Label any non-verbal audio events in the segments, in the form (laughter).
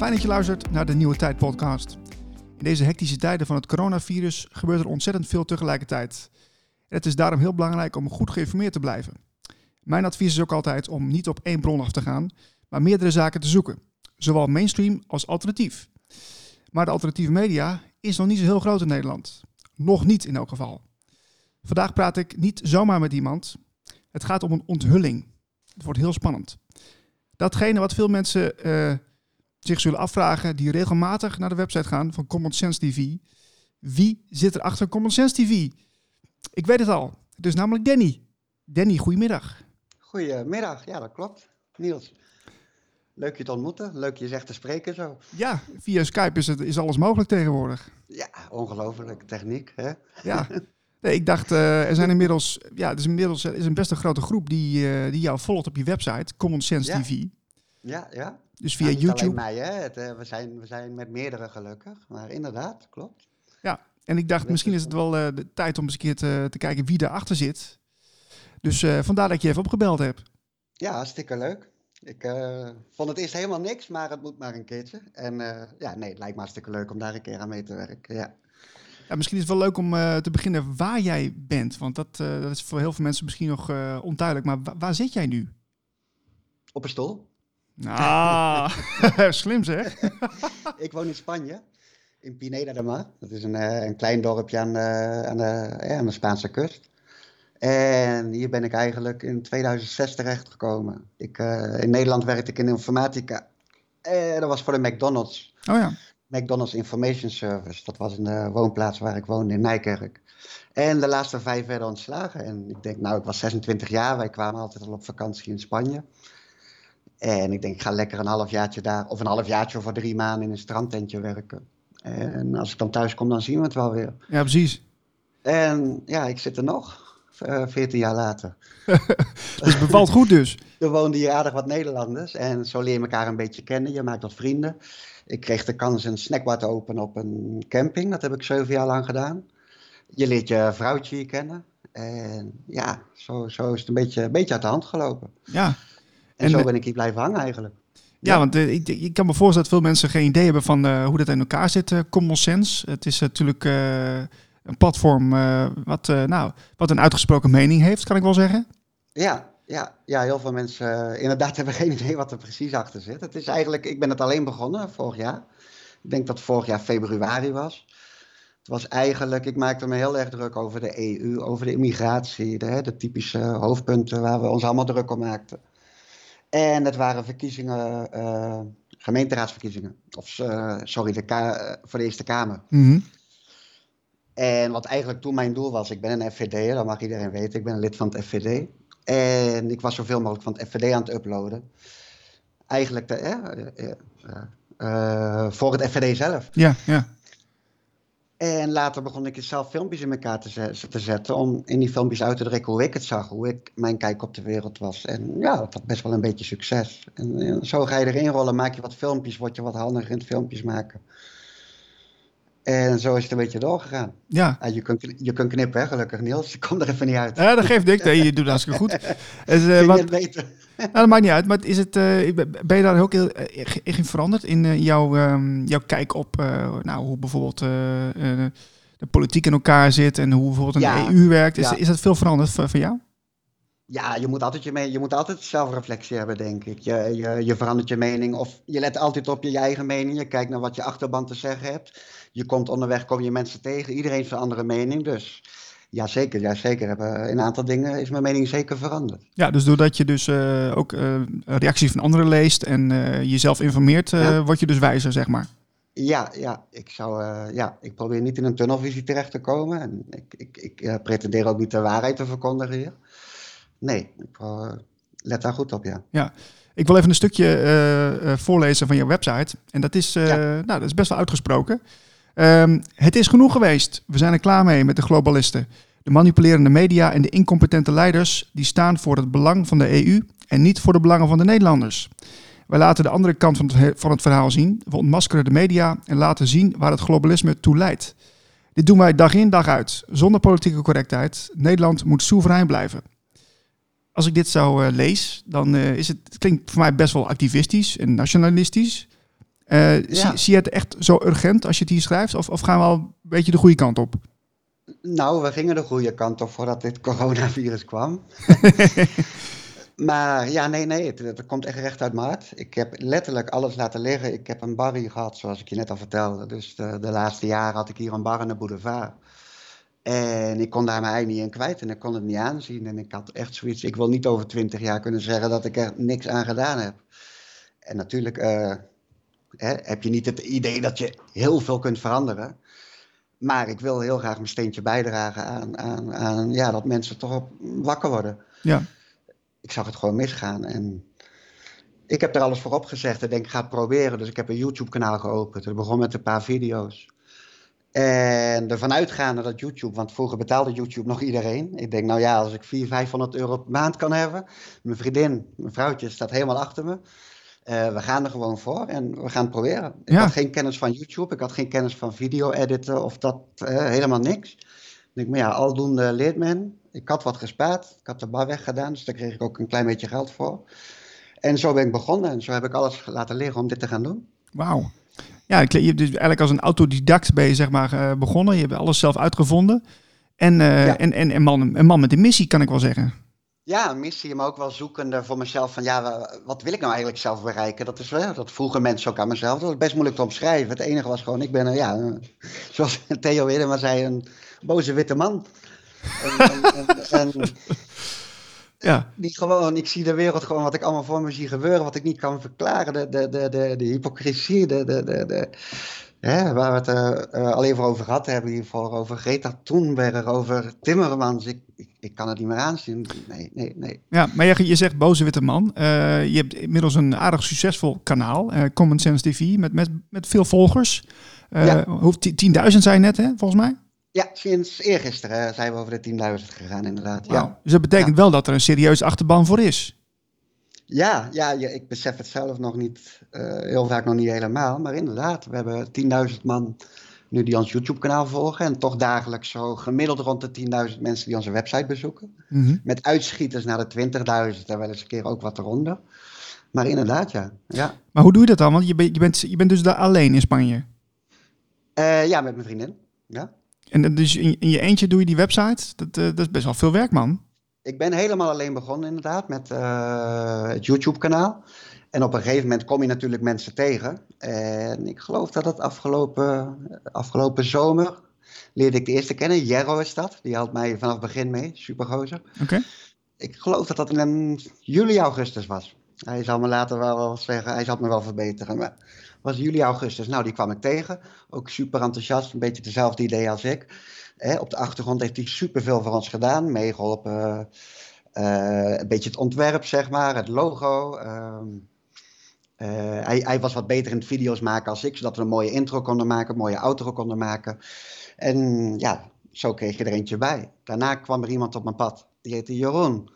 Fijn dat je luistert naar de Nieuwe Tijd podcast. In deze hectische tijden van het coronavirus gebeurt er ontzettend veel tegelijkertijd. Het is daarom heel belangrijk om goed geïnformeerd te blijven. Mijn advies is ook altijd om niet op één bron af te gaan, maar meerdere zaken te zoeken. Zowel mainstream als alternatief. Maar de alternatieve media is nog niet zo heel groot in Nederland. Nog niet in elk geval. Vandaag praat ik niet zomaar met iemand. Het gaat om een onthulling. Het wordt heel spannend. Datgene wat veel mensen uh, zich zullen afvragen die regelmatig naar de website gaan van Common Sense TV. Wie zit er achter Common Sense TV? Ik weet het al. Het is namelijk Danny. Danny, goedemiddag. Goedemiddag, ja dat klopt. Niels. Leuk je te ontmoeten. Leuk je zegt te spreken zo. Ja, via Skype is, het, is alles mogelijk tegenwoordig. Ja, ongelooflijk techniek. Hè? Ja. (laughs) Nee, ik dacht, uh, er zijn inmiddels, ja, het is inmiddels is een best een grote groep die, uh, die jou volgt op je website, Common Sense ja. TV. Ja, ja. Dus via Nou, niet YouTube. alleen mij, hè. Het, uh, we, zijn, we zijn met meerdere gelukkig. Maar inderdaad, klopt. Ja, en ik dacht, misschien is het wel de tijd om eens een keer te, te kijken wie erachter zit. Dus vandaar dat ik je even opgebeld heb. Ja, hartstikke leuk. Ik uh, vond het eerst helemaal niks, maar het moet maar een keertje. En uh, ja, nee, het lijkt me hartstikke leuk om daar een keer aan mee te werken. Ja. Ja, misschien is het wel leuk om uh, te beginnen waar jij bent. Want dat, dat is voor heel veel mensen misschien nog onduidelijk. Maar wa waar zit jij nu? Op een stoel. Ah, (laughs) slim zeg. (laughs) ik woon in Spanje, in Pineda de Mar. Dat is een, een klein dorpje aan, aan, de, ja, aan de Spaanse kust. En hier ben ik eigenlijk in 2006 terechtgekomen. Ik, uh, in Nederland werkte ik in informatica. En dat was voor de McDonald's. Oh ja. McDonald's Information Service. Dat was de woonplaats waar ik woonde in Nijkerk. En de laatste vijf werden ontslagen. En ik denk, nou, ik was 26 jaar. Wij kwamen altijd al op vakantie in Spanje. En ik denk, ik ga lekker een halfjaartje daar, of een halfjaartje of voor drie maanden in een strandtentje werken. En als ik dan thuis kom, dan zien we het wel weer. Ja, precies. En ja, ik zit er nog. Uh, 14 jaar later. (laughs) dus het bevalt goed dus. (laughs) Er woonden hier aardig wat Nederlanders en zo leer je elkaar een beetje kennen. Je maakt wat vrienden. Ik kreeg de kans een snackbar te openen op een camping. Dat heb ik zeven jaar lang gedaan. Je leert je vrouwtje hier kennen. En ja, zo, zo is het een beetje, een beetje uit de hand gelopen. Ja. En, en zo ben ik hier blijven hangen eigenlijk. Ja, ja want uh, ik, ik, kan me voorstellen dat veel mensen geen idee hebben van uh, hoe dat in elkaar zit, uh, Common Sense. Het is natuurlijk een platform wat, nou, wat een uitgesproken mening heeft, kan ik wel zeggen. Ja, ja, ja heel veel mensen inderdaad (laughs) hebben geen idee wat er precies achter zit. Het is eigenlijk, ik ben het alleen begonnen vorig jaar. Ik denk dat vorig jaar februari was. Het was eigenlijk, ik maakte me heel erg druk over de EU, over de immigratie, de, de typische hoofdpunten waar we ons allemaal druk om maakten. En het waren verkiezingen, gemeenteraadsverkiezingen, of sorry, de voor de Eerste Kamer. -hmm. En wat eigenlijk toen mijn doel was, ik ben een FVD, dat mag iedereen weten, ik ben een lid van het FVD. En ik was zoveel mogelijk van het FVD aan het uploaden. Eigenlijk de, eh, eh, eh, voor het FVD zelf. Ja, ja. En later begon ik zelf filmpjes in elkaar te, zet, te zetten om in die filmpjes uit te drukken hoe ik het zag, hoe ik mijn kijk op de wereld was. En ja, dat had best wel een beetje succes. En, en zo ga je erin rollen, maak je wat filmpjes, word je wat handiger in het filmpjes maken. En zo is het een beetje doorgegaan. Ja. ja je, kunt, je kunt knippen, hè, gelukkug Niels. (laughs) Je komt er even niet uit. Ja, dat geeft niks. Nee, je doet hartstikke goed. (laughs) Is, uh, wat, het nou, dat maakt niet uit. Maar is het, uh, ben je daar ook heel in veranderd in uh, jouw, um, jouw kijk op nou, hoe bijvoorbeeld de politiek in elkaar zit en hoe bijvoorbeeld een ja. EU werkt? Is, Ja. is dat veel veranderd voor, voor jou? Ja, je moet altijd, je, mee, je moet altijd zelfreflectie hebben, denk ik. Je, je, je verandert je mening of je let altijd op je, je eigen mening. Je kijkt naar wat je achterban te zeggen hebt. Je komt onderweg, kom je mensen tegen. Iedereen heeft een andere mening, dus... Ja, zeker. Ja, zeker. In een aantal dingen is mijn mening zeker veranderd. Ja, dus doordat je dus uh, ook uh, reacties van anderen leest en uh, jezelf informeert, Ja. word je dus wijzer, zeg maar. Ja, ja, ik zou, ja, ik probeer niet in een tunnelvisie terecht te komen. En ik, ik, ik pretendeer ook niet de waarheid te verkondigen hier. Nee, ik uh, let daar goed op, ja. Ja, ik wil even een stukje voorlezen van je website. En dat is, ja. nou, dat is best wel uitgesproken. Um, het is genoeg geweest. We zijn er klaar mee met de globalisten. De manipulerende media en de incompetente leiders die staan voor het belang van de EU en niet voor de belangen van de Nederlanders. Wij laten de andere kant van het, van het verhaal zien. We ontmaskeren de media en laten zien waar het globalisme toe leidt. Dit doen wij dag in dag uit, zonder politieke correctheid. Nederland moet soeverein blijven. Als ik dit zo uh, lees, dan uh, is het, het klinkt voor mij best wel activistisch en nationalistisch. Eh, Ja. zie, zie je het echt zo urgent als je het hier schrijft? Of, of gaan we al een beetje de goede kant op? Nou, we gingen de goede kant op voordat dit (laughs) coronavirus kwam. (laughs) maar ja, nee, nee, het, het komt echt recht uit maart. Ik heb letterlijk alles laten liggen. Ik heb een bar hier gehad, zoals ik je net al vertelde. Dus de, de laatste jaren had ik hier een bar in de boulevard. En ik kon daar mijn ei niet in kwijt en ik kon het niet aanzien. En ik had echt zoiets, ik wil niet over twintig jaar kunnen zeggen dat ik er niks aan gedaan heb. En natuurlijk eh, hè, heb je niet het idee dat je heel veel kunt veranderen. Maar ik wil heel graag mijn steentje bijdragen aan, aan, aan ja, dat mensen toch op wakker worden. Ja. Ik zag het gewoon misgaan. En ik heb er alles voor opgezegd. Ik denk, ik ga het proberen. Dus ik heb een YouTube-kanaal geopend. Het begon met een paar video's. En ervan uitgaande dat YouTube, want vroeger betaalde YouTube nog iedereen. Ik denk, nou ja, als ik 400, 500 euro per maand kan hebben. Mijn vriendin, mijn vrouwtje, staat helemaal achter me. Eh, we gaan er gewoon voor en we gaan het proberen. Ik Ja. had geen kennis van YouTube, ik had geen kennis van video editen of dat, eh, helemaal niks. Ik denk, maar ja, aldoende leert men. Ik had wat gespaard, ik had de bar weggedaan, dus daar kreeg ik ook een klein beetje geld voor. En zo ben ik begonnen en zo heb ik alles laten liggen om dit te gaan doen. Wauw. Ja, je hebt dus eigenlijk als een autodidact ben je zeg maar eh, begonnen. Je hebt alles zelf uitgevonden. En, eh, Ja. en, en een, man, een man met een missie, kan ik wel zeggen. Ja, een missie, maar ook wel zoekende voor mezelf van ja, wa- wat wil ik nou eigenlijk zelf bereiken? Dat is wel, dat vroegen mensen ook aan mezelf. Dat was best moeilijk te omschrijven. Het enige was gewoon, ik ben een, ja, een- (laughs) zoals Theo Widema zei, een boze witte man. En, en, en, en (laughs) Ja, die gewoon, ik zie de wereld gewoon wat ik allemaal voor me zie gebeuren, wat ik niet kan verklaren. De, de, de, de, de hypocrisie, de, de, de, de, hè, waar we het eh, al even over gehad hebben hiervoor, over Greta Thunberg, over Timmermans. Ik, ik, ik kan het niet meer aanzien. Nee, nee, nee. ja maar je, je zegt boze witte man. Eh, je hebt inmiddels een aardig succesvol kanaal. Common Sense TV, met, met, met veel volgers. Ja. hoe- 10.000 zei je net, hè, volgens mij? Ja, sinds eergisteren eh, zijn we over de 10.000 gegaan, inderdaad. Ja, Dus dat betekent wel dat er een serieus achterban voor is. ja, ja, ja, ik besef het zelf nog niet, eh, heel vaak nog niet helemaal. Maar inderdaad, we hebben 10.000 man nu die ons YouTube-kanaal volgen. En toch dagelijks zo gemiddeld rond de 10.000 mensen die onze website bezoeken. Mhm. Met uitschieters naar de 20.000 en wel eens een keer ook wat eronder. Maar inderdaad, ja. Ja, Maar hoe doe je dat dan? Want je, bent je, bent, je bent dus daar alleen in Spanje. Eh, ja met mijn vriendin. Ja. En dan dus in, in je eentje doe je die website. Dat, eh, dat is best wel veel werk, man. Ik ben helemaal alleen begonnen inderdaad met eh, het YouTube-kanaal. En op een gegeven moment kom je natuurlijk mensen tegen. En ik geloof dat het afgelopen, afgelopen zomer leerde ik de eerste kennen. Jerro is dat. Die helpt mij vanaf het begin mee. Supergozer. Oké. Ik geloof dat dat in een juli, augustus was. Hij zal me later wel zeggen, hij zal me wel verbeteren. Maar was juli, augustus. Nou, die kwam ik tegen. Ook super enthousiast, een beetje hetzelfde idee als ik. Op de achtergrond heeft hij superveel voor ons gedaan. Meegeholpen, eh, een beetje het ontwerp, zeg maar, het logo. ehm, eh, hij, hij was wat beter in het video's maken als ik, zodat we een mooie intro konden maken, een mooie outro konden maken. En ja, zo kreeg je er eentje bij. Daarna kwam er iemand op mijn pad, die heette Jeroen.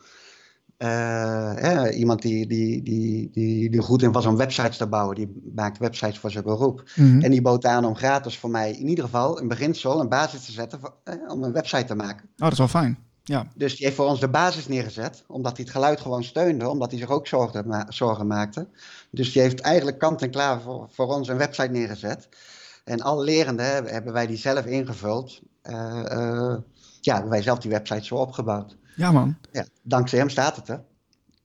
Eh, iemand die, die, die, die, die goed in was om websites te bouwen. Die maakt websites voor zijn beroep. Mhm. En die bood aan om gratis voor mij in ieder geval een beginsel, een basis te zetten voor, eh, om een website te maken. Oh, dat is wel fijn. Ja. Dus die heeft voor ons de basis neergezet, omdat hij het geluid gewoon steunde, omdat hij zich ook zorgen, ma- zorgen maakte. Dus die heeft eigenlijk kant en klaar voor, voor ons een website neergezet. En al lerende hebben, wij die zelf ingevuld. Eh, ja, hebben wij zelf die website zo opgebouwd. Ja, man. Ja, dankzij hem staat het er.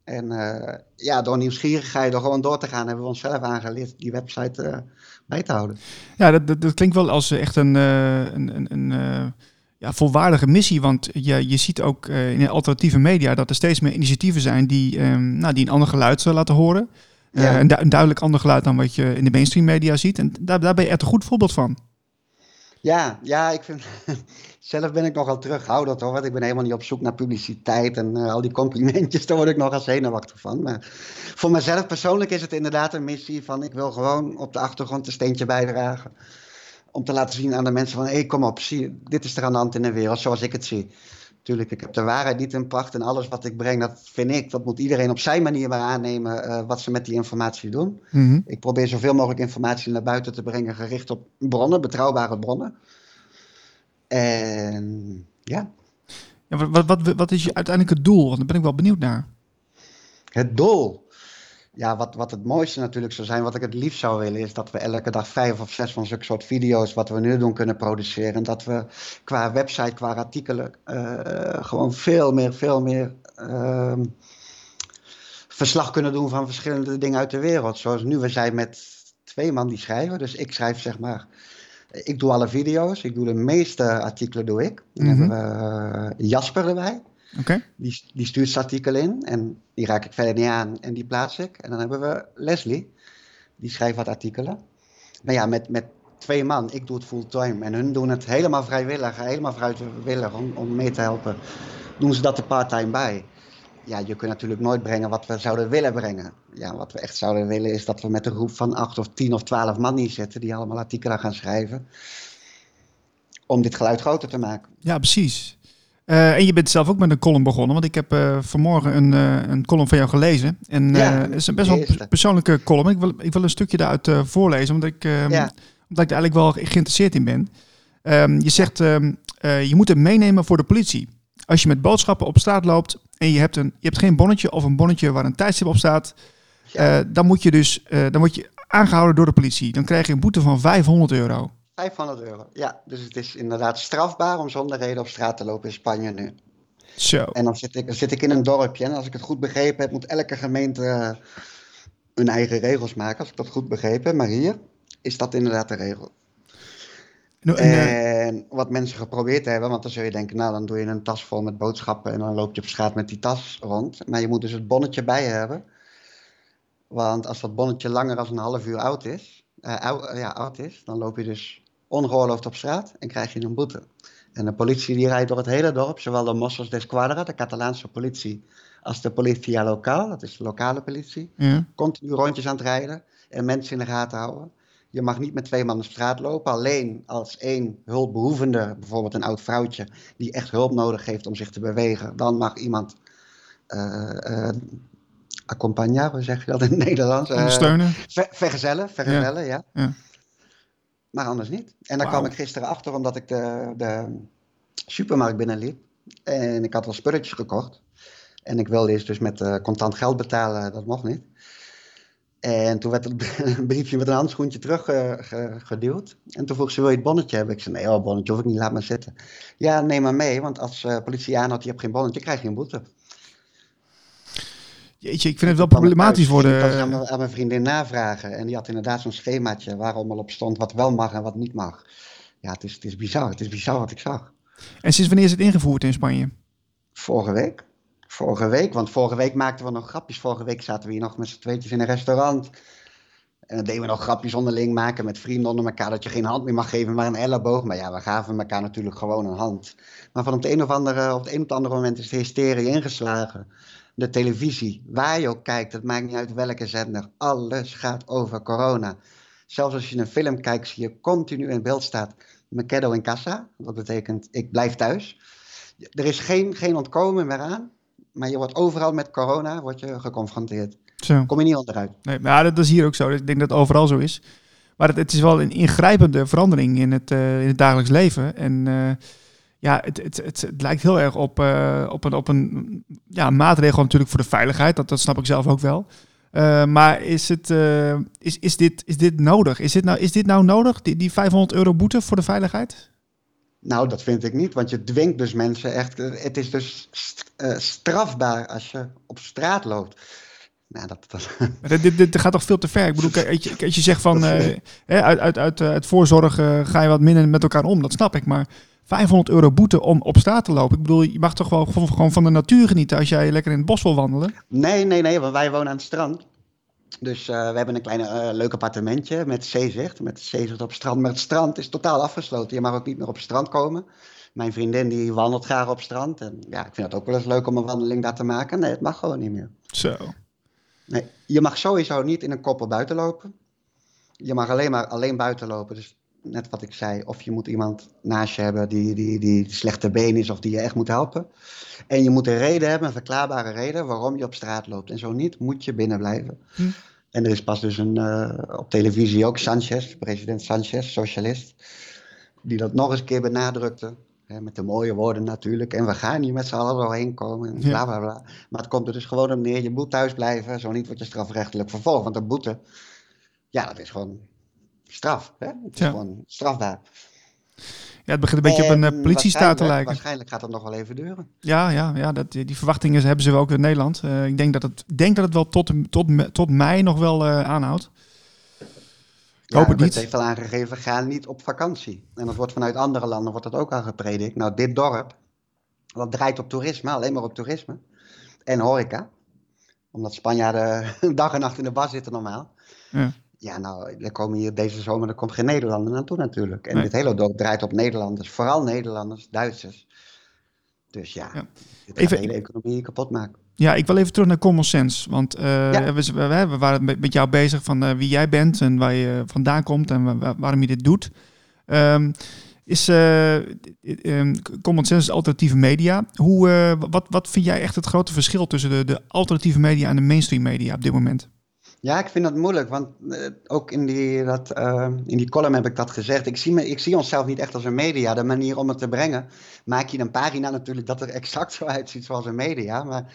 En eh, ja, door nieuwsgierigheid, door gewoon door te gaan, hebben we onszelf aangeleerd die website eh, bij te houden. Ja, dat, dat, dat klinkt wel als eh, echt een, een, een, een ja, volwaardige missie. Want je, je ziet ook in de alternatieve media dat er steeds meer initiatieven zijn die, ehm, nou, die een ander geluid laten horen. Ja. een duidelijk ander geluid dan wat je in de mainstream media ziet. En daar, daar ben je echt een goed voorbeeld van. Ja, ja, ik vind. (laughs) Zelf ben ik nogal terughoudend hoor. Want ik ben helemaal niet op zoek naar publiciteit en eh, al die complimentjes. Daar word ik nogal zenuwachtig van. Maar voor mezelf persoonlijk is het inderdaad een missie van. Ik wil gewoon op de achtergrond een steentje bijdragen. Om te laten zien aan de mensen van. Hé, kom op, zie, dit is er aan de hand in de wereld zoals ik het zie. Tuurlijk, ik heb de waarheid niet in pacht. En alles wat ik breng, dat vind ik. Dat moet iedereen op zijn manier maar aannemen. eh, wat ze met die informatie doen. Mhm. Ik probeer zoveel mogelijk informatie naar buiten te brengen, gericht op bronnen, betrouwbare bronnen. En ja, Ja, wat, wat, wat, is je uiteindelijk het doel? Want daar ben ik wel benieuwd naar. het doel. Ja, wat, wat het mooiste natuurlijk zou zijn, wat ik het liefst zou willen, is dat we elke dag vijf of zes van zulke soort video's, wat we nu doen, kunnen produceren. En dat we qua website, qua artikelen, uh, gewoon veel meer, veel meer uh, verslag kunnen doen van verschillende dingen uit de wereld. Zoals nu, we zijn met twee man die schrijven. Dus ik schrijf zeg maar, ik doe alle video's, ik doe de meeste artikelen doe ik. Dan mm -hmm. hebben we uh, Jasper erbij. Okay. Die, die stuurt zijn artikel in en die raak ik verder niet aan en die plaats ik. En dan hebben we Leslie, die schrijft wat artikelen. Maar ja, met, met twee man, ik doe het fulltime en hun doen het helemaal vrijwillig, helemaal vrijwillig om, om mee te helpen. Doen ze dat er part-time bij. Ja, je kunt natuurlijk nooit brengen wat we zouden willen brengen. Ja, wat we echt zouden willen is dat we met een groep van acht of tien of twaalf man neerzetten die allemaal artikelen gaan schrijven. Om dit geluid groter te maken. Ja, precies. Uh, en je bent zelf ook met een column begonnen, want ik heb uh, vanmorgen een, uh, een column van jou gelezen. En Ja, het is een best wel persoonlijke column. Ik wil, ik wil een stukje daaruit voorlezen, omdat ik, ehm, Ja. omdat ik er eigenlijk wel geïnteresseerd in ben. Ehm, je zegt, eh, je moet hem meenemen voor de politie. Als je met boodschappen op straat loopt en je hebt, een, je hebt geen bonnetje of een bonnetje waar een tijdstip op staat, Ja. eh, dan, moet je dus, eh, dan word je aangehouden door de politie. Dan krijg je een boete van 500 euro. 500 euro. Ja, dus het is inderdaad strafbaar om zonder reden op straat te lopen in Spanje nu. Zo. En dan zit ik, dan zit ik in een dorpje en als ik het goed begrepen heb, moet elke gemeente eh, hun eigen regels maken, als ik dat goed begrepen heb. Maar hier is dat inderdaad de regel. En, eh, En wat mensen geprobeerd hebben, want dan zul je denken, nou dan doe je een tas vol met boodschappen en dan loop je op straat met die tas rond. Maar je moet dus het bonnetje bij hebben. Want als dat bonnetje langer dan een half uur oud is, eh, ou- ja, oud is, dan loop je dus ongeoorloofd op straat en krijg je een boete. En de politie die rijdt door het hele dorp, zowel de Mossos d'Esquadra, de Catalaanse politie, als de politia lokaal, dat is de lokale politie ja. continu rondjes aan het rijden en mensen in de gaten houden. Je mag niet met twee man op straat lopen, alleen als één hulpbehoevende, bijvoorbeeld een oud vrouwtje, die echt hulp nodig heeft om zich te bewegen, dan mag iemand eh eh accompagnen, hoe zeg je dat in het Nederlands? Eh, Ondersteunen. ver- vergezellen, vergezellen, ja. Ja. Maar anders niet. En daar kwam ik gisteren achter omdat ik de, de supermarkt binnenliep. En ik had wel spulletjes gekocht. En ik wilde eerst dus met eh, contant geld betalen, dat mocht niet. En toen werd het (laughs) briefje met een handschoentje teruggeduwd. en toen vroeg ze, wil je het bonnetje hebben? Ik zei, nee, oh, bonnetje hoef ik niet, laat maar zitten. Ja, neem maar mee, want als eh politie aanhoudt, je hebt geen bonnetje, krijg je een boete. Jeetje, ik vind het wel problematisch worden. ik dat aan, mijn, aan mijn vriendin navragen. En die had inderdaad zo'n schemaatje waar allemaal op stond wat wel mag en wat niet mag. Ja, het is, het is bizar. Het is bizar wat ik zag. En sinds wanneer is het ingevoerd in Spanje? Vorige week. Vorige week, want vorige week maakten we nog grapjes. Vorige week zaten we hier nog met z'n tweetjes in een restaurant. En dan deden we nog grapjes onderling maken met vrienden onder elkaar. Dat je geen hand meer mag geven, maar een elleboog. Maar ja, we gaven elkaar natuurlijk gewoon een hand. Maar van op het een of andere, op het een of andere moment is de hysterie ingeslagen. De televisie, waar je ook kijkt, het maakt niet uit welke zender. Alles gaat over corona. Zelfs als je een film kijkt, zie je continu in beeld staat. Me quedo in casa. Dat betekent, ik blijf thuis. Er is geen, geen ontkomen meer aan. Maar je wordt overal met corona word je geconfronteerd. Zo. Kom je niet onderuit. Nee, maar dat is hier ook zo. Ik denk dat het overal zo is. Maar het, het is wel een ingrijpende verandering in het, eh, in het dagelijks leven. En eh, ja, het, het, het, het lijkt heel erg op, eh, op een, op een ja, maatregel natuurlijk voor de veiligheid. Dat, dat snap ik zelf ook wel. Eh, maar is, het, eh, is, is, dit, is dit nodig? Is dit nou, is dit nou nodig, die, die 500 euro boete voor de veiligheid? Nou, dat vind ik niet, want je dwingt dus mensen echt. Het is dus st- strafbaar als je op straat loopt. Nou, dat, dat, (laughs) Dit, dit, dit gaat toch veel te ver? Ik bedoel, kijk, als je, als je zegt van uit, uit, uit, uit voorzorg ga je wat minder met elkaar om, dat snap ik. Maar 500 euro boete om op straat te lopen. Ik bedoel, je mag toch wel gewoon van de natuur genieten als jij lekker in het bos wil wandelen. nee, nee, nee, want wij wonen aan het strand. Dus eh, we hebben een klein eh, leuk appartementje met zeezicht. Met zeezicht op het strand. Maar het strand is totaal afgesloten. Je mag ook niet meer op het strand komen. Mijn vriendin die wandelt graag op het strand. En ja, ik vind het ook wel eens leuk om een wandeling daar te maken. Nee, het mag gewoon niet meer. Zo. Nee, je mag sowieso niet in een koppel buiten lopen. Je mag alleen maar alleen buiten lopen. Dus net wat ik zei, of je moet iemand naast je hebben die, die, die slechte been is of die je echt moet helpen. En je moet een reden hebben, een verklaarbare reden waarom je op straat loopt. En zo niet, moet je binnen blijven. Hm. En er is pas dus een, eh, op televisie ook Sanchez, president Sanchez, socialist, die dat nog eens een keer benadrukte. Hè, met de mooie woorden natuurlijk. En we gaan niet met z'n allen doorheen komen. En bla bla bla. Maar het komt er dus gewoon om neer. Je moet thuis blijven. Zo niet word je strafrechtelijk vervolgd. Want een boete, ja, dat is gewoon straf. Hè? Het is gewoon strafbaar. Ja, het begint een beetje op een uh, politiestaat te lijken. Waarschijnlijk gaat het nog wel even duren. Ja, ja, ja dat, die verwachtingen hebben ze wel ook in Nederland. Uh, ik denk dat het, denk dat het wel tot, tot, tot mei nog wel uh, aanhoudt. Ik hoop het niet. Het heeft al aangegeven, ga niet op vakantie. En dat wordt vanuit andere landen wordt dat ook al gepredikt. Nou, dit dorp, dat draait op toerisme, alleen maar op toerisme. En horeca. Omdat Spanjaarden (laughs) dag en nacht in de bar zitten normaal. Ja. Ja, nou, er komen hier deze zomer, er komt geen Nederlander naartoe natuurlijk. En dit hele dorp draait op Nederlanders, vooral Nederlanders, Duitsers. Dus ja, ja. gaat de hele economie kapot maken. Ja, ik wil even terug naar Common Sense. Want uh, we, we, we, waren met jou bezig van uh, wie jij bent en waar je vandaan komt en waarom je dit doet. Um, is uh, Common Sense alternatieve media. Hoe, wat, wat vind jij echt het grote verschil tussen de, de alternatieve media en de mainstream media op dit moment? Ja, ik vind dat moeilijk, want uh, ook in die, dat, uh, in die column heb ik dat gezegd. Ik zie, me, ik zie onszelf niet echt als een media. De manier om het te brengen, maak je een pagina natuurlijk dat er exact zo uitziet zoals een media. Maar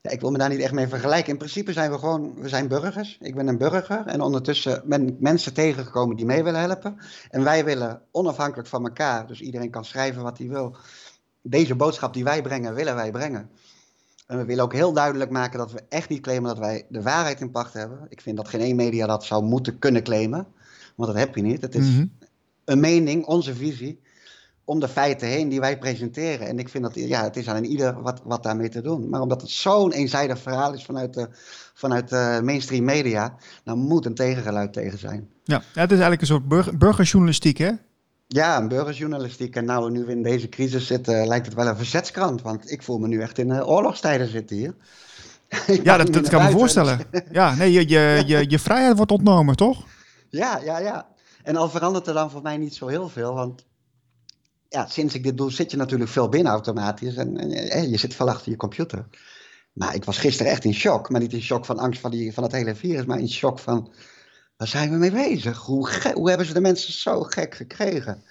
ja, ik wil me daar niet echt mee vergelijken. In principe zijn we gewoon, we zijn burgers. Ik ben een burger en ondertussen ben ik mensen tegengekomen die mee willen helpen. En wij willen onafhankelijk van elkaar, dus iedereen kan schrijven wat hij wil. Deze boodschap die wij brengen, willen wij brengen. En we willen ook heel duidelijk maken dat we echt niet claimen dat wij de waarheid in pacht hebben. Ik vind dat geen één media dat zou moeten kunnen claimen. Want dat heb je niet. Het is mhm. een mening, onze visie, om de feiten heen die wij presenteren. En ik vind dat ja, het is aan ieder wat, wat daarmee te doen. Maar omdat het zo'n eenzijdig verhaal is vanuit de, vanuit de mainstream media, dan moet een tegengeluid tegen zijn. Ja, het is eigenlijk een soort burger, burgerjournalistiek, hè? Ja, een burgerjournalistiek. En nou nu we in deze crisis zitten, lijkt het wel een verzetskrant. Want ik voel me nu echt in uh, oorlogstijden zitten hier. (laughs) ja, dat, dat kan me voorstellen. Ja, nee, je, je, je, je (laughs) vrijheid wordt ontnomen, toch? Ja, ja, ja. En al verandert er dan voor mij niet zo heel veel. Want ja, sinds ik dit doe, zit je natuurlijk veel binnen automatisch. En, en je zit veel achter je computer. Maar ik was gisteren echt in shock. Maar niet in shock van angst van, die, van het hele virus, maar in shock van Waar zijn we mee bezig? Hoe, hoe hebben ze de mensen zo gek gekregen?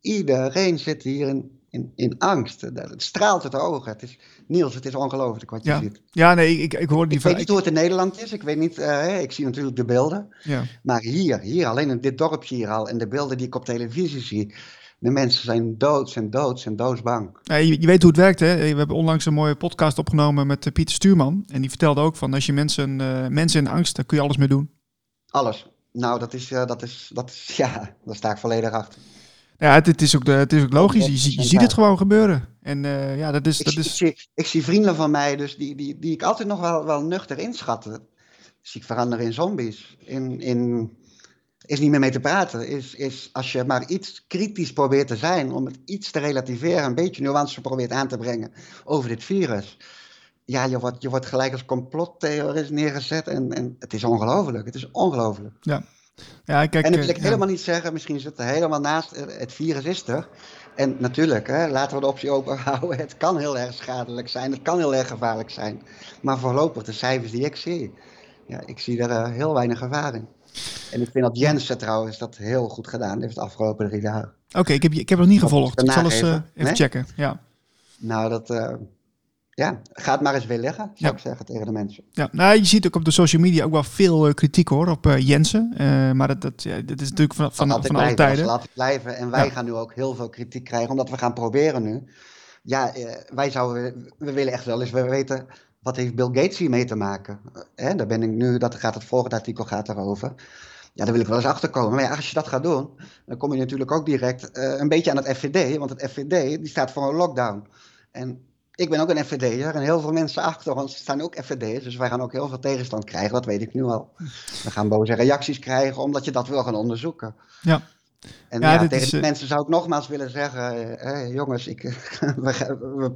Iedereen zit hier in, in, in angst. Het straalt het ogen. Het is, Niels, het is ongelooflijk wat je ja. ziet. Ja, nee, ik, ik hoor die Ik weet niet hoe het in Nederland is. Ik weet niet, uh, ik zie natuurlijk de beelden. Ja. Maar hier, hier, alleen in dit dorpje hier al. En de beelden die ik op televisie zie. De mensen zijn doods en doods en doodsbang. Ja, je, je, weet hoe het werkt, hè? We hebben onlangs een mooie podcast opgenomen met uh, Pieter Stuurman. En die vertelde ook van als je mensen, uh, mensen in angst, daar kun je alles mee doen. Alles. Nou, dat is, uh, dat is, dat is, (laughs) ja, daar sta ik volledig achter. Ja, het, het, is, ook de, het is ook logisch. Je, je ziet het gewoon gebeuren. En uh, ja, dat is... Ik, dat is... Ik, zie, ik zie vrienden van mij, dus die, die, die ik altijd nog wel, wel nuchter inschatte. Zie ik veranderen in zombies. In, in, is niet meer mee te praten. Is, is als je maar iets kritisch probeert te zijn, om het iets te relativeren, een beetje nuance probeert aan te brengen over dit virus ja, je wordt, je wordt gelijk als complottheorist neergezet. En, en het is ongelooflijk. Het is ongelooflijk. Ja. Ja, kijk, en dat wil ik helemaal niet zeggen. Misschien zit er helemaal naast. Eh, het virus is er. En natuurlijk, hè, laten we de optie open (laughs) houden. Het kan heel erg schadelijk zijn. Het kan heel erg gevaarlijk zijn. Maar voorlopig, de cijfers die ik zie. Ja, ik zie er uh, heel weinig gevaar in. En ik vind dat Jensen trouwens dat heel goed gedaan heeft de afgelopen drie dagen. Oké, ik, heb, ik heb het nog niet gevolgd. Ik zal eens uh, even checken. Ja. Nou, dat, ja, ga het maar eens weer leggen, zou ik zeggen tegen de mensen. Ja, nou, je ziet ook op de social media ook wel veel uh, kritiek hoor op uh, Jensen. Uh, maar dat, dat, ja, dat is natuurlijk van, van, van, van alle tijden. Laat het blijven. En wij ja. gaan nu ook heel veel kritiek krijgen, omdat we gaan proberen nu. Ja, wij zouden, we willen echt wel eens, we weten, wat heeft Bill Gates hiermee te maken? Hè, daar ben ik nu, dat gaat het volgende artikel gaat daarover. Ja, daar wil ik wel eens achter komen. Maar ja, als je dat gaat doen, dan kom je natuurlijk ook direct een beetje aan het FVD. Want het FVD, die staat voor een lockdown. En ik ben ook een FVD'er en heel veel mensen achter ons staan ook FVD'ers. Dus wij gaan ook heel veel tegenstand krijgen, dat weet ik nu al. We gaan boze reacties krijgen omdat je dat wil gaan onderzoeken. Ja. En ja, tegen is, mensen zou ik nogmaals willen zeggen, eh, jongens, ik, (laughs) we, we,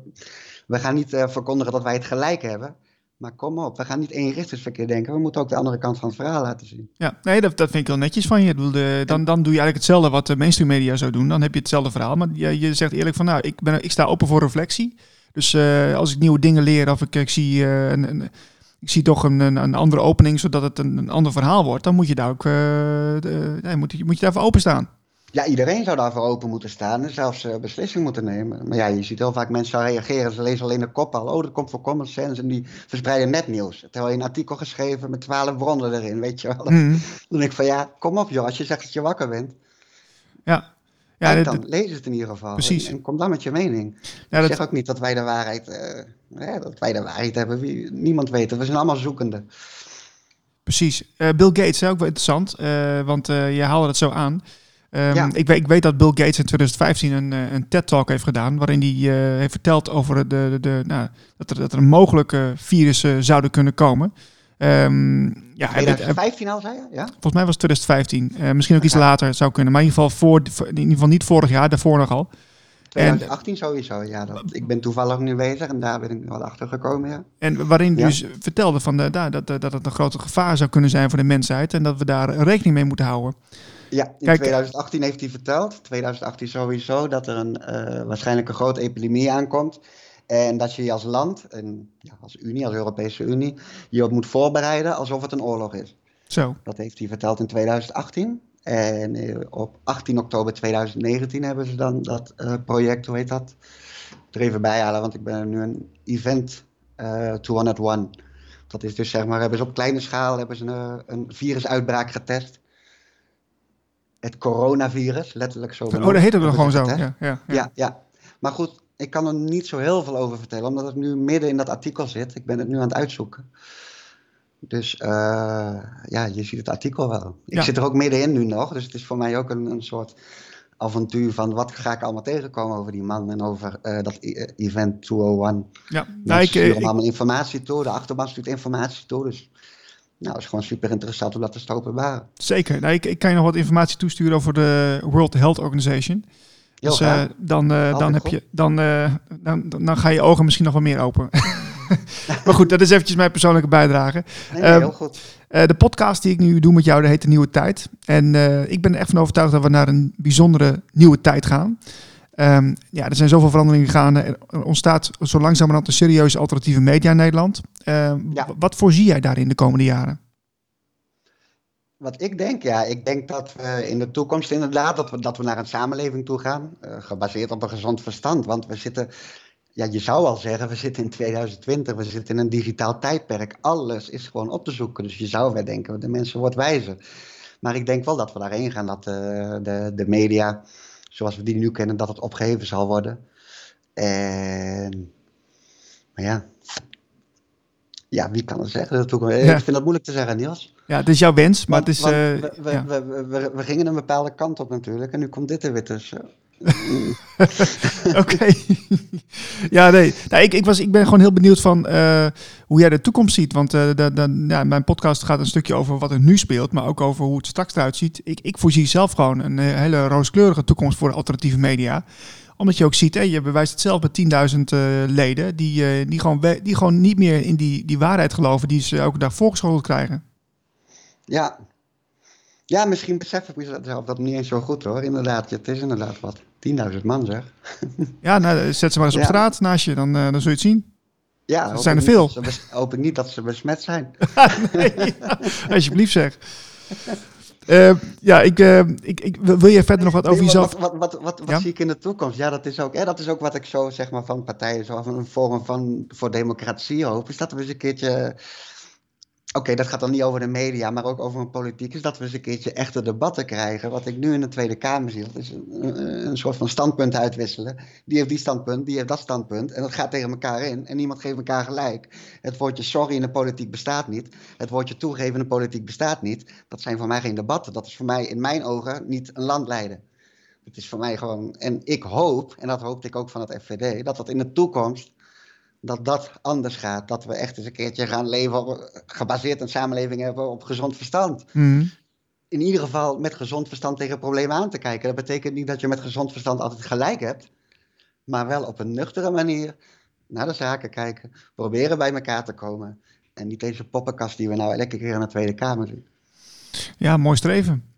we, gaan niet uh, verkondigen dat wij het gelijk hebben. Maar kom op, we gaan niet eenrichtingsverkeer denken. We moeten ook de andere kant van het verhaal laten zien. Ja, nee, dat, dat vind ik wel netjes van je. De, dan, dan doe je eigenlijk hetzelfde wat de mainstream media zou doen. Dan heb je hetzelfde verhaal. Maar je, je zegt eerlijk van, nou, ik, ben, ik sta open voor reflectie. Dus uh, als ik nieuwe dingen leer of ik, ik zie, uh, een, een, ik zie toch een, een, een, andere opening zodat het een, een ander verhaal wordt, dan moet je daar ook uh, de, moet, je, moet je daarvoor openstaan. Ja, iedereen zou daarvoor open moeten staan en zelfs uh, beslissing moeten nemen. Maar ja, je ziet heel vaak mensen reageren. Ze lezen alleen de kop al. Oh, dat komt voor common sense. En die verspreiden net nieuws. Terwijl je een artikel geschreven met twaalf bronnen erin, weet je wel. Mm. Dan denk ik van ja, kom op joh, als je zegt dat je wakker bent. Ja. Ja, dan lees het in ieder geval. Precies. En, kom dan met je mening. Ja, ik zeg ook niet dat wij de waarheid, uh, dat wij de waarheid hebben. Wie, niemand weet het. We zijn allemaal zoekende. Precies. Uh, Bill Gates, ook wel interessant. Uh, want je haalde het zo aan. Um, ik, weet, ik, weet, dat Bill Gates in 2015 een, een TED-talk heeft gedaan. waarin hij heeft verteld over de, de, de, nou, dat, er, dat er mogelijke virussen zouden kunnen komen. Um, ja, 2015 al, zei je? Ja? Volgens mij was het 2015. Uh, misschien ook iets later zou kunnen. Maar in ieder geval, voor, in ieder geval niet vorig jaar, daarvoor nogal. 2018 en, sowieso, ja. Dat, ik ben toevallig nu bezig en daar ben ik wel achter gekomen, ja. En waarin ja. dus vertelde van de, dat, dat, dat het een grote gevaar zou kunnen zijn voor de mensheid en dat we daar rekening mee moeten houden. Ja, in 2018 heeft hij verteld, 2018 sowieso, dat er een, uh, waarschijnlijk een grote epidemie aankomt. En dat je je als land, en ja, als Unie, als Europese Unie, je op moet voorbereiden alsof het een oorlog is. Zo. Dat heeft hij verteld in 2018. En eh, op 18 oktober 2019 hebben ze dan dat uh, project, hoe heet dat? Er even bij halen, want ik ben nu een event uh, 201. Dat is dus zeg maar, hebben ze op kleine schaal hebben ze een, een virusuitbraak getest het coronavirus, letterlijk zo. Oh, dat heet ook nog gewoon zo. Ja, ja, ja. ja, ja. Maar goed, ik kan er niet zo heel veel over vertellen, omdat ik nu midden in dat artikel zit. Ik ben het nu aan het uitzoeken. Dus uh, ja, je ziet het artikel wel. Ik zit er ook middenin nu nog, dus het is voor mij ook een, een soort avontuur van wat ga ik allemaal tegenkomen over die man en over uh, dat e-, event 201. Ja, nou, ik sturen ik, allemaal informatie toe, de achterban stuurt informatie toe, dus nou, het is gewoon super interessant om dat te stoppen Zeker. Nou, ik, ik kan je nog wat informatie toesturen over de World Health Organization. Dus uh, dan, uh, dan, heb je, dan, uh, dan, dan ga je ogen misschien nog wel meer open. (laughs) maar goed, dat is eventjes mijn persoonlijke bijdrage. Nee, nee, heel goed. de podcast die ik nu doe met jou, dat heet De Nieuwe Tijd. En ik ben er echt van overtuigd dat we naar een bijzondere nieuwe tijd gaan. Um, ja, er zijn zoveel veranderingen gaande. Er ontstaat zo langzamerhand een serieuze alternatieve media in Nederland. Ja. Wat voorzie jij daarin de komende jaren? Wat ik denk, ja, ik denk dat we in de toekomst inderdaad dat we, dat we naar een samenleving toe gaan, uh, gebaseerd op een gezond verstand. Want we zitten, ja, je zou al zeggen, we zitten in 2020, we zitten in een digitaal tijdperk. Alles is gewoon op te zoeken. Dus je zou wel denken, de mensen wordt wijzer. Maar ik denk wel dat we daarheen gaan, dat uh, de, de media zoals we die nu kennen, dat het opgeheven zal worden. En, maar ja, ja, wie kan het zeggen? Dat Ik vind dat moeilijk te zeggen, Niels. Ja, het is jouw wens, maar het is... Uh, we, we, we, we, gingen een bepaalde kant op natuurlijk en nu komt dit er weer tussen. (laughs) Oké. (laughs) ja, nee. Nou, ik, ik, was, ik ben gewoon heel benieuwd van uh, hoe jij de toekomst ziet. Want uh, de, de, ja, mijn podcast gaat een stukje over wat er nu speelt, maar ook over hoe het straks eruit ziet. Ik, ik voorzie zelf gewoon een eh, hele rooskleurige toekomst voor de alternatieve media omdat je ook ziet, hè, je bewijst het zelf met 10.000 uh, leden, die, die, gewoon die gewoon niet meer in die, die waarheid geloven die ze elke dag voorgeschoteld krijgen. Ja, ja, misschien besef ik mezelf dat niet eens zo goed hoor. Inderdaad, het is inderdaad wat. 10.000 man zeg. (laughs) Ja, nou, zet ze maar eens op straat naast je, dan, uh, dan zul je het zien. Ja, er zijn er veel. Hoop ik niet dat ze besmet zijn. (laughs) nee, ja, alsjeblieft zeg. Uh, ja, ik, uh, ik, ik, wil je verder nog wat over jezelf... Wat, wat, wat, wat, zie ik in de toekomst? Ja, dat is ook, hè, dat is ook wat ik zo zeg maar van partijen, zo een vorm van voor democratie hoop, is dat we eens een keertje Oké, dat gaat dan niet over de media, maar ook over een politiek. Is dat we eens een keertje echte debatten krijgen. Wat ik nu in de Tweede Kamer zie. Dat is een, soort van standpunt uitwisselen. Die heeft die standpunt, die heeft dat standpunt. En dat gaat tegen elkaar in. En niemand geeft elkaar gelijk. Het woordje sorry in de politiek bestaat niet. Het woordje toegeven in de politiek bestaat niet. Dat zijn voor mij geen debatten. Dat is voor mij in mijn ogen niet een land leiden. Het is voor mij gewoon. En ik hoop, en dat hoopte ik ook van het FVD, dat dat in de toekomst dat dat anders gaat. Dat we echt eens een keertje gaan leven, op, gebaseerd een samenleving hebben op gezond verstand. Mhm. In ieder geval met gezond verstand tegen problemen aan te kijken. Dat betekent niet dat je met gezond verstand altijd gelijk hebt, maar wel op een nuchtere manier naar de zaken kijken, proberen bij elkaar te komen. En niet deze poppenkast die we nou elke keer in de Tweede Kamer zien. Ja, mooi streven.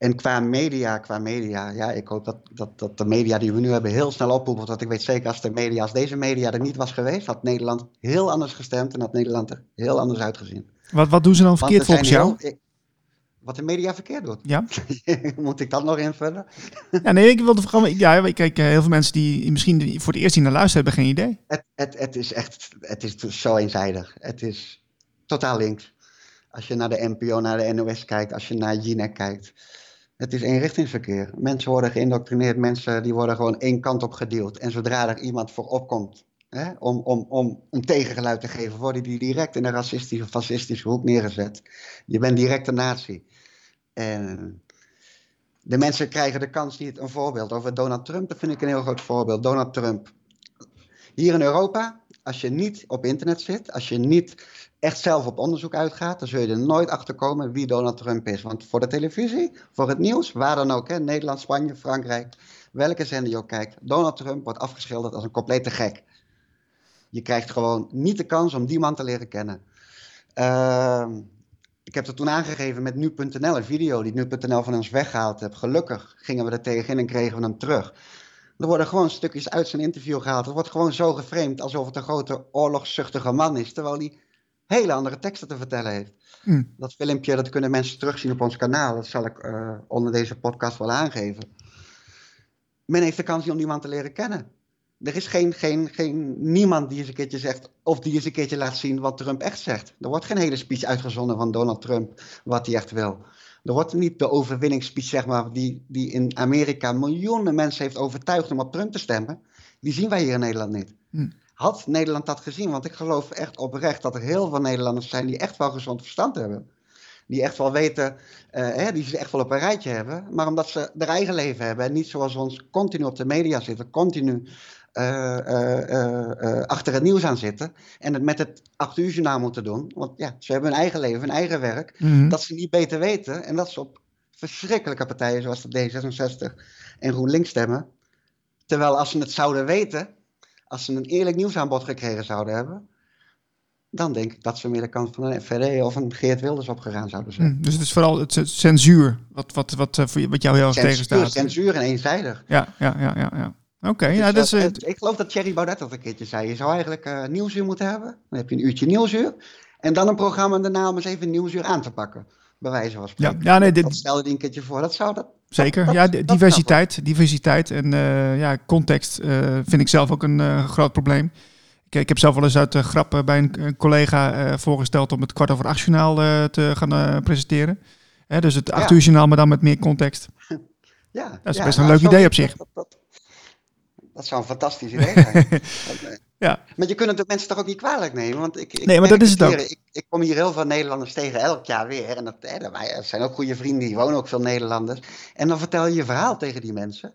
En qua media, qua media, ja, ik hoop dat, dat, dat de media die we nu hebben heel snel oppoepen. Want ik weet zeker, als, de media, als deze media er niet was geweest, had Nederland heel anders gestemd en had Nederland er heel anders uitgezien. Wat, wat doen ze dan verkeerd volgens jou? wat de media verkeerd doet. Ja. (laughs) Moet ik dat nog invullen? (laughs) ja, nee, ik wilde gewoon. Ja, kijk, heel veel mensen die misschien voor het eerst hier naar luisteren hebben geen idee. Het, het, het is echt, het is zo eenzijdig. Het is totaal links. Als je naar de NPO, naar de NOS kijkt, als je naar Jinek kijkt. Het is eenrichtingsverkeer. Mensen worden geïndoctrineerd, mensen die worden gewoon één kant op gedeeld. En zodra er iemand voor opkomt hè, om, om, om een tegengeluid te geven, worden die direct in een racistische, fascistische hoek neergezet. Je bent direct een nazi. En de mensen krijgen de kans niet. Een voorbeeld over Donald Trump, dat vind ik een heel groot voorbeeld. Donald Trump. Hier in Europa, als je niet op internet zit, als je niet echt zelf op onderzoek uitgaat, dan zul je er nooit achter komen wie Donald Trump is. Want voor de televisie, voor het nieuws, waar dan ook, hè, Nederland, Spanje, Frankrijk, welke zender je ook kijkt, Donald Trump wordt afgeschilderd als een complete gek. Je krijgt gewoon niet de kans om die man te leren kennen. Ehm, ik heb het toen aangegeven met nu.nl, een video die nu.nl van ons weggehaald heb. Gelukkig gingen we er tegenin en kregen we hem terug. Er worden gewoon stukjes uit zijn interview gehaald. Het wordt gewoon zo geframed alsof het een grote oorlogszuchtige man is. Terwijl hij hele andere teksten te vertellen heeft. Hm. Dat filmpje, dat kunnen mensen terugzien op ons kanaal. Dat zal ik uh, onder deze podcast wel aangeven. Men heeft de kans om die man te leren kennen. Er is geen, geen, geen, niemand die eens een keertje zegt, of die eens een keertje laat zien wat Trump echt zegt. Er wordt geen hele speech uitgezonden van Donald Trump, wat hij echt wil. Er wordt niet de overwinningsspeech, zeg maar, die, die in Amerika miljoenen mensen heeft overtuigd om op Trump te stemmen. Die zien wij hier in Nederland niet. Hm. Had Nederland dat gezien? Want ik geloof echt oprecht dat er heel veel Nederlanders zijn die echt wel gezond verstand hebben. Die echt wel weten, uh, hè, die ze echt wel op een rijtje hebben. Maar omdat ze hun eigen leven hebben en niet zoals ons continu op de media zitten, continu achter het nieuws aan zitten. En het met het 8 uur journaal moeten doen. Want ja, ze hebben hun eigen leven, hun eigen werk. Mhm. Dat ze niet beter weten. En dat ze op verschrikkelijke partijen zoals de D66 en GroenLinks stemmen. Terwijl als ze het zouden weten, als ze een eerlijk nieuwsaanbod gekregen zouden hebben, dan denk ik dat ze meer de kant van een FVD of een Geert Wilders opgegaan zouden zijn. Hmm, dus het is vooral het, censuur wat, wat, wat, eh, wat jou heel erg tegenstaat. Censuur en eenzijdig. Ja, ja, ja, ja. ja. Oké, ja, dus dat is... ik geloof dat Thierry Baudet dat een keertje zei. Je zou eigenlijk uh, nieuwsuur moeten hebben. Dan heb je een uurtje nieuwsuur. En dan een programma daarna om eens even nieuwsuur aan te pakken. Bij wijze van spreken. Ja, ja, nee, dit... Dat stelde die een keertje voor. Dat zou dat... Zeker, ja, diversiteit, diversiteit en uh, ja, context vind ik zelf ook een groot probleem. Ik, ik, heb zelf wel eens uit de grap bij een, een collega voorgesteld om het kwart over acht journaal te gaan presenteren. Hè, dus het acht ja. uur journaal, maar dan met meer context. (laughs) Ja, dat is best een leuk idee op zich. Dat, dat, zou een fantastisch idee zijn. (laughs) Ja. Maar je kunt het de mensen toch ook niet kwalijk nemen? Want ik, ik nee, maar dat is het ook. Ik, ik, kom hier heel veel Nederlanders tegen, elk jaar weer. En dat, hè, zijn ook goede vrienden, die wonen ook veel Nederlanders. En dan vertel je je verhaal tegen die mensen.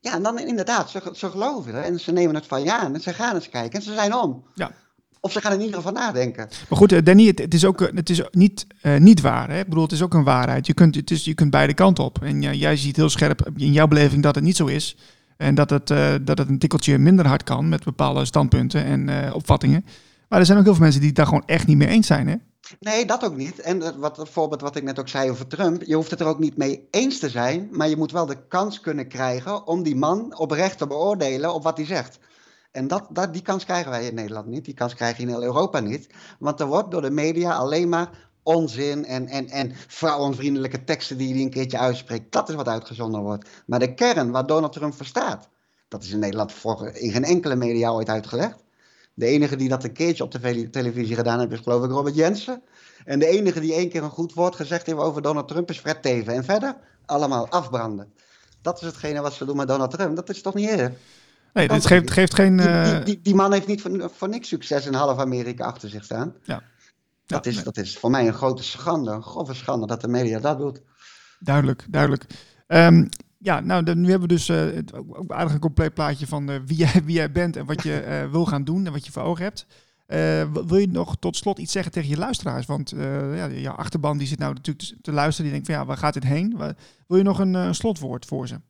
Ja, en dan inderdaad, ze, ze geloven het. En ze nemen het van ja, en ze gaan eens kijken. En ze zijn om. Ja. Of ze gaan er in ieder geval nadenken. Maar goed, eh, Danny, het, het is ook het is niet, uh, niet waar. Hè? Ik bedoel, het is ook een waarheid. Je kunt, het is, je kunt beide kanten op. En jij ziet heel scherp in jouw beleving dat het niet zo is. En dat het, uh, dat het een tikkeltje minder hard kan met bepaalde standpunten en uh, opvattingen. Maar er zijn ook heel veel mensen die het daar gewoon echt niet mee eens zijn. Hè? Nee, dat ook niet. En wat, het voorbeeld wat ik net ook zei over Trump. Je hoeft het er ook niet mee eens te zijn. Maar je moet wel de kans kunnen krijgen om die man oprecht te beoordelen op wat hij zegt. En dat, dat, die kans krijgen wij in Nederland niet. Die kans krijg je in heel Europa niet. Want er wordt door de media alleen maar onzin en, en, en vrouwenvriendelijke teksten die hij een keertje uitspreekt. Dat is wat uitgezonden wordt. Maar de kern waar Donald Trump voor staat, dat is in Nederland voor, in geen enkele media ooit uitgelegd. De enige die dat een keertje op de televisie gedaan heeft, is geloof ik Robert Jensen. En de enige die één keer een goed woord gezegd heeft over Donald Trump is Fred Teven. En verder allemaal afbranden. Dat is hetgene wat ze doen met Donald Trump. Dat is toch niet eerder? Nee, dit geeft, geeft geen... Die, die, die, die, man heeft niet voor, voor niks succes in half Amerika achter zich staan. Ja. Dat, is, dat is voor mij een grote schande, een grove schande dat de media dat doet. Duidelijk, duidelijk. Um, ja, nou, nu hebben we dus uh, het, ook aardig een compleet plaatje van uh, wie, jij, (laughs) wie jij bent en wat je uh, (laughs) wil gaan doen en wat je voor ogen hebt. wil je nog tot slot iets zeggen tegen je luisteraars? Want ja, jouw achterban die zit nou natuurlijk te luisteren, die denkt van ja, waar gaat dit heen? Wil je nog een, een slotwoord voor ze?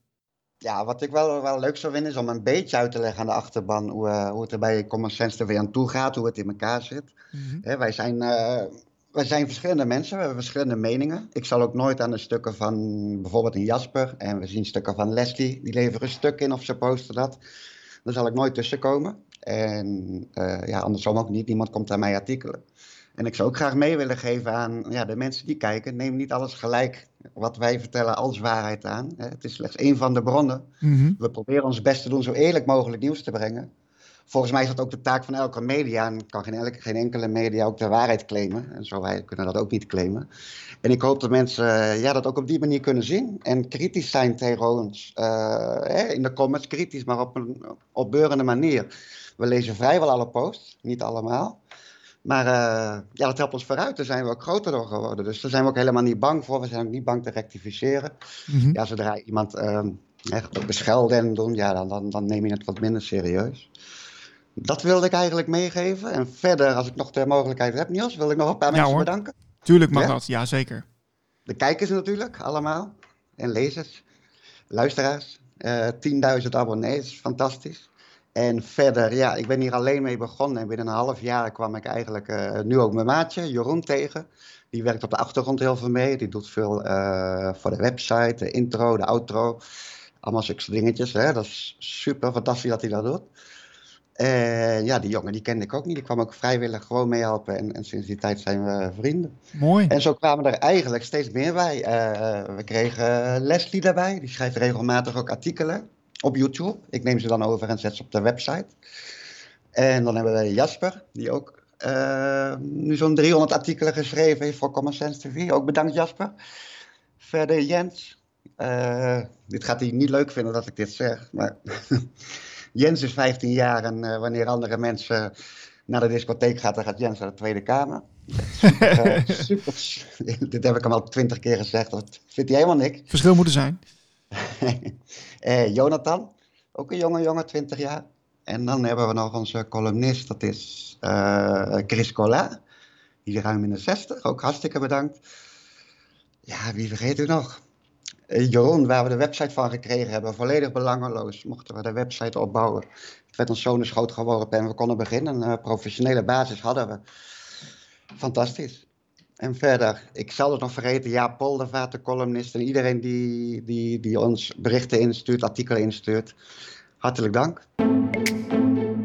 Ja, wat ik wel, wel leuk zou vinden is om een beetje uit te leggen aan de achterban hoe, uh, hoe het er bij Common Sense er weer aan toe gaat, hoe het in elkaar zit. Mm wij, zijn, uh, wij zijn verschillende mensen, we hebben verschillende meningen. Ik zal ook nooit aan de stukken van bijvoorbeeld een Jasper en we zien stukken van Leslie, die leveren een stuk in of ze posten dat. Daar zal ik nooit tussenkomen. En uh, ja, andersom ook niet, niemand komt aan mijn artikelen. En ik zou ook graag mee willen geven aan ja, de mensen die kijken. Neem niet alles gelijk wat wij vertellen als waarheid aan. Het is slechts één van de bronnen. Mhm. We proberen ons best te doen zo eerlijk mogelijk nieuws te brengen. Volgens mij is dat ook de taak van elke media. En kan geen, elke, geen enkele media ook de waarheid claimen. En zo wij kunnen dat ook niet claimen. En ik hoop dat mensen eh, ja, dat ook op die manier kunnen zien. En kritisch zijn tegen ons. Eh, hè, in de comments kritisch, maar op een opbeurende manier. We lezen vrijwel alle posts, niet allemaal. Maar uh, ja, dat helpt ons vooruit. Daar zijn we ook groter door geworden. Dus daar zijn we ook helemaal niet bang voor. We zijn ook niet bang te rectificeren. Mm -hmm. Ja, zodra iemand uh, echt beschelden en doen, ja, dan, dan, dan neem je het wat minder serieus. Dat wilde ik eigenlijk meegeven. En verder, als ik nog de mogelijkheid heb, Niels, wil ik nog een paar ja, mensen hoor. bedanken. Tuurlijk mag Ja? dat, ja zeker. De kijkers natuurlijk, allemaal. En lezers, luisteraars. Eh 10.000 abonnees, fantastisch. En verder, ja, ik ben hier alleen mee begonnen. En binnen een half jaar kwam ik eigenlijk eh, nu ook mijn maatje, Jeroen, tegen. Die werkt op de achtergrond heel veel mee. Die doet veel eh, voor de website, de intro, de outro. Allemaal zulke dingetjes. Hè? Dat is super fantastisch dat hij dat doet. En ja, die jongen die kende ik ook niet. Die kwam ook vrijwillig gewoon meehelpen. En, en sinds die tijd zijn we vrienden. Mooi. En zo kwamen er eigenlijk steeds meer bij. Eh, we kregen Leslie daarbij. Die schrijft regelmatig ook artikelen op YouTube. Ik neem ze dan over en zet ze op de website. En dan hebben we Jasper, die ook eh, nu zo'n 300 artikelen geschreven heeft voor Common Sense TV. Ook bedankt Jasper. Verder Jens. Eh, dit gaat hij niet leuk vinden dat ik dit zeg, maar (laughs) Jens is 15 jaar en eh, wanneer andere mensen naar de discotheek gaan, dan gaat Jens naar de Tweede Kamer. (laughs) Super, super. (laughs) Dit heb ik hem al twintig keer gezegd, dat vindt hij helemaal niks. Verschil moeten zijn. (laughs) Eh, Jonathan, ook een jonge jongen, 20 jaar. En dan hebben we nog onze columnist, dat is eh, Chris Collin. Die ruim in de 60, ook hartstikke bedankt. Ja, wie vergeet u nog? Eh, Jeroen, waar we de website van gekregen hebben, volledig belangeloos. Mochten we de website opbouwen. Het werd ons zo in de schoot geworpen en we konden beginnen. Een eh, professionele basis hadden we. Fantastisch. En verder, ik zal het nog vergeten, ja, Poldervaart, de columnist en iedereen die, die, die ons berichten instuurt, artikelen instuurt. Hartelijk dank.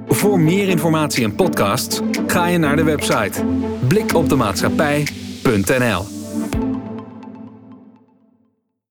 Voor meer informatie en podcasts ga je naar de website blikopdemaatschappij.nl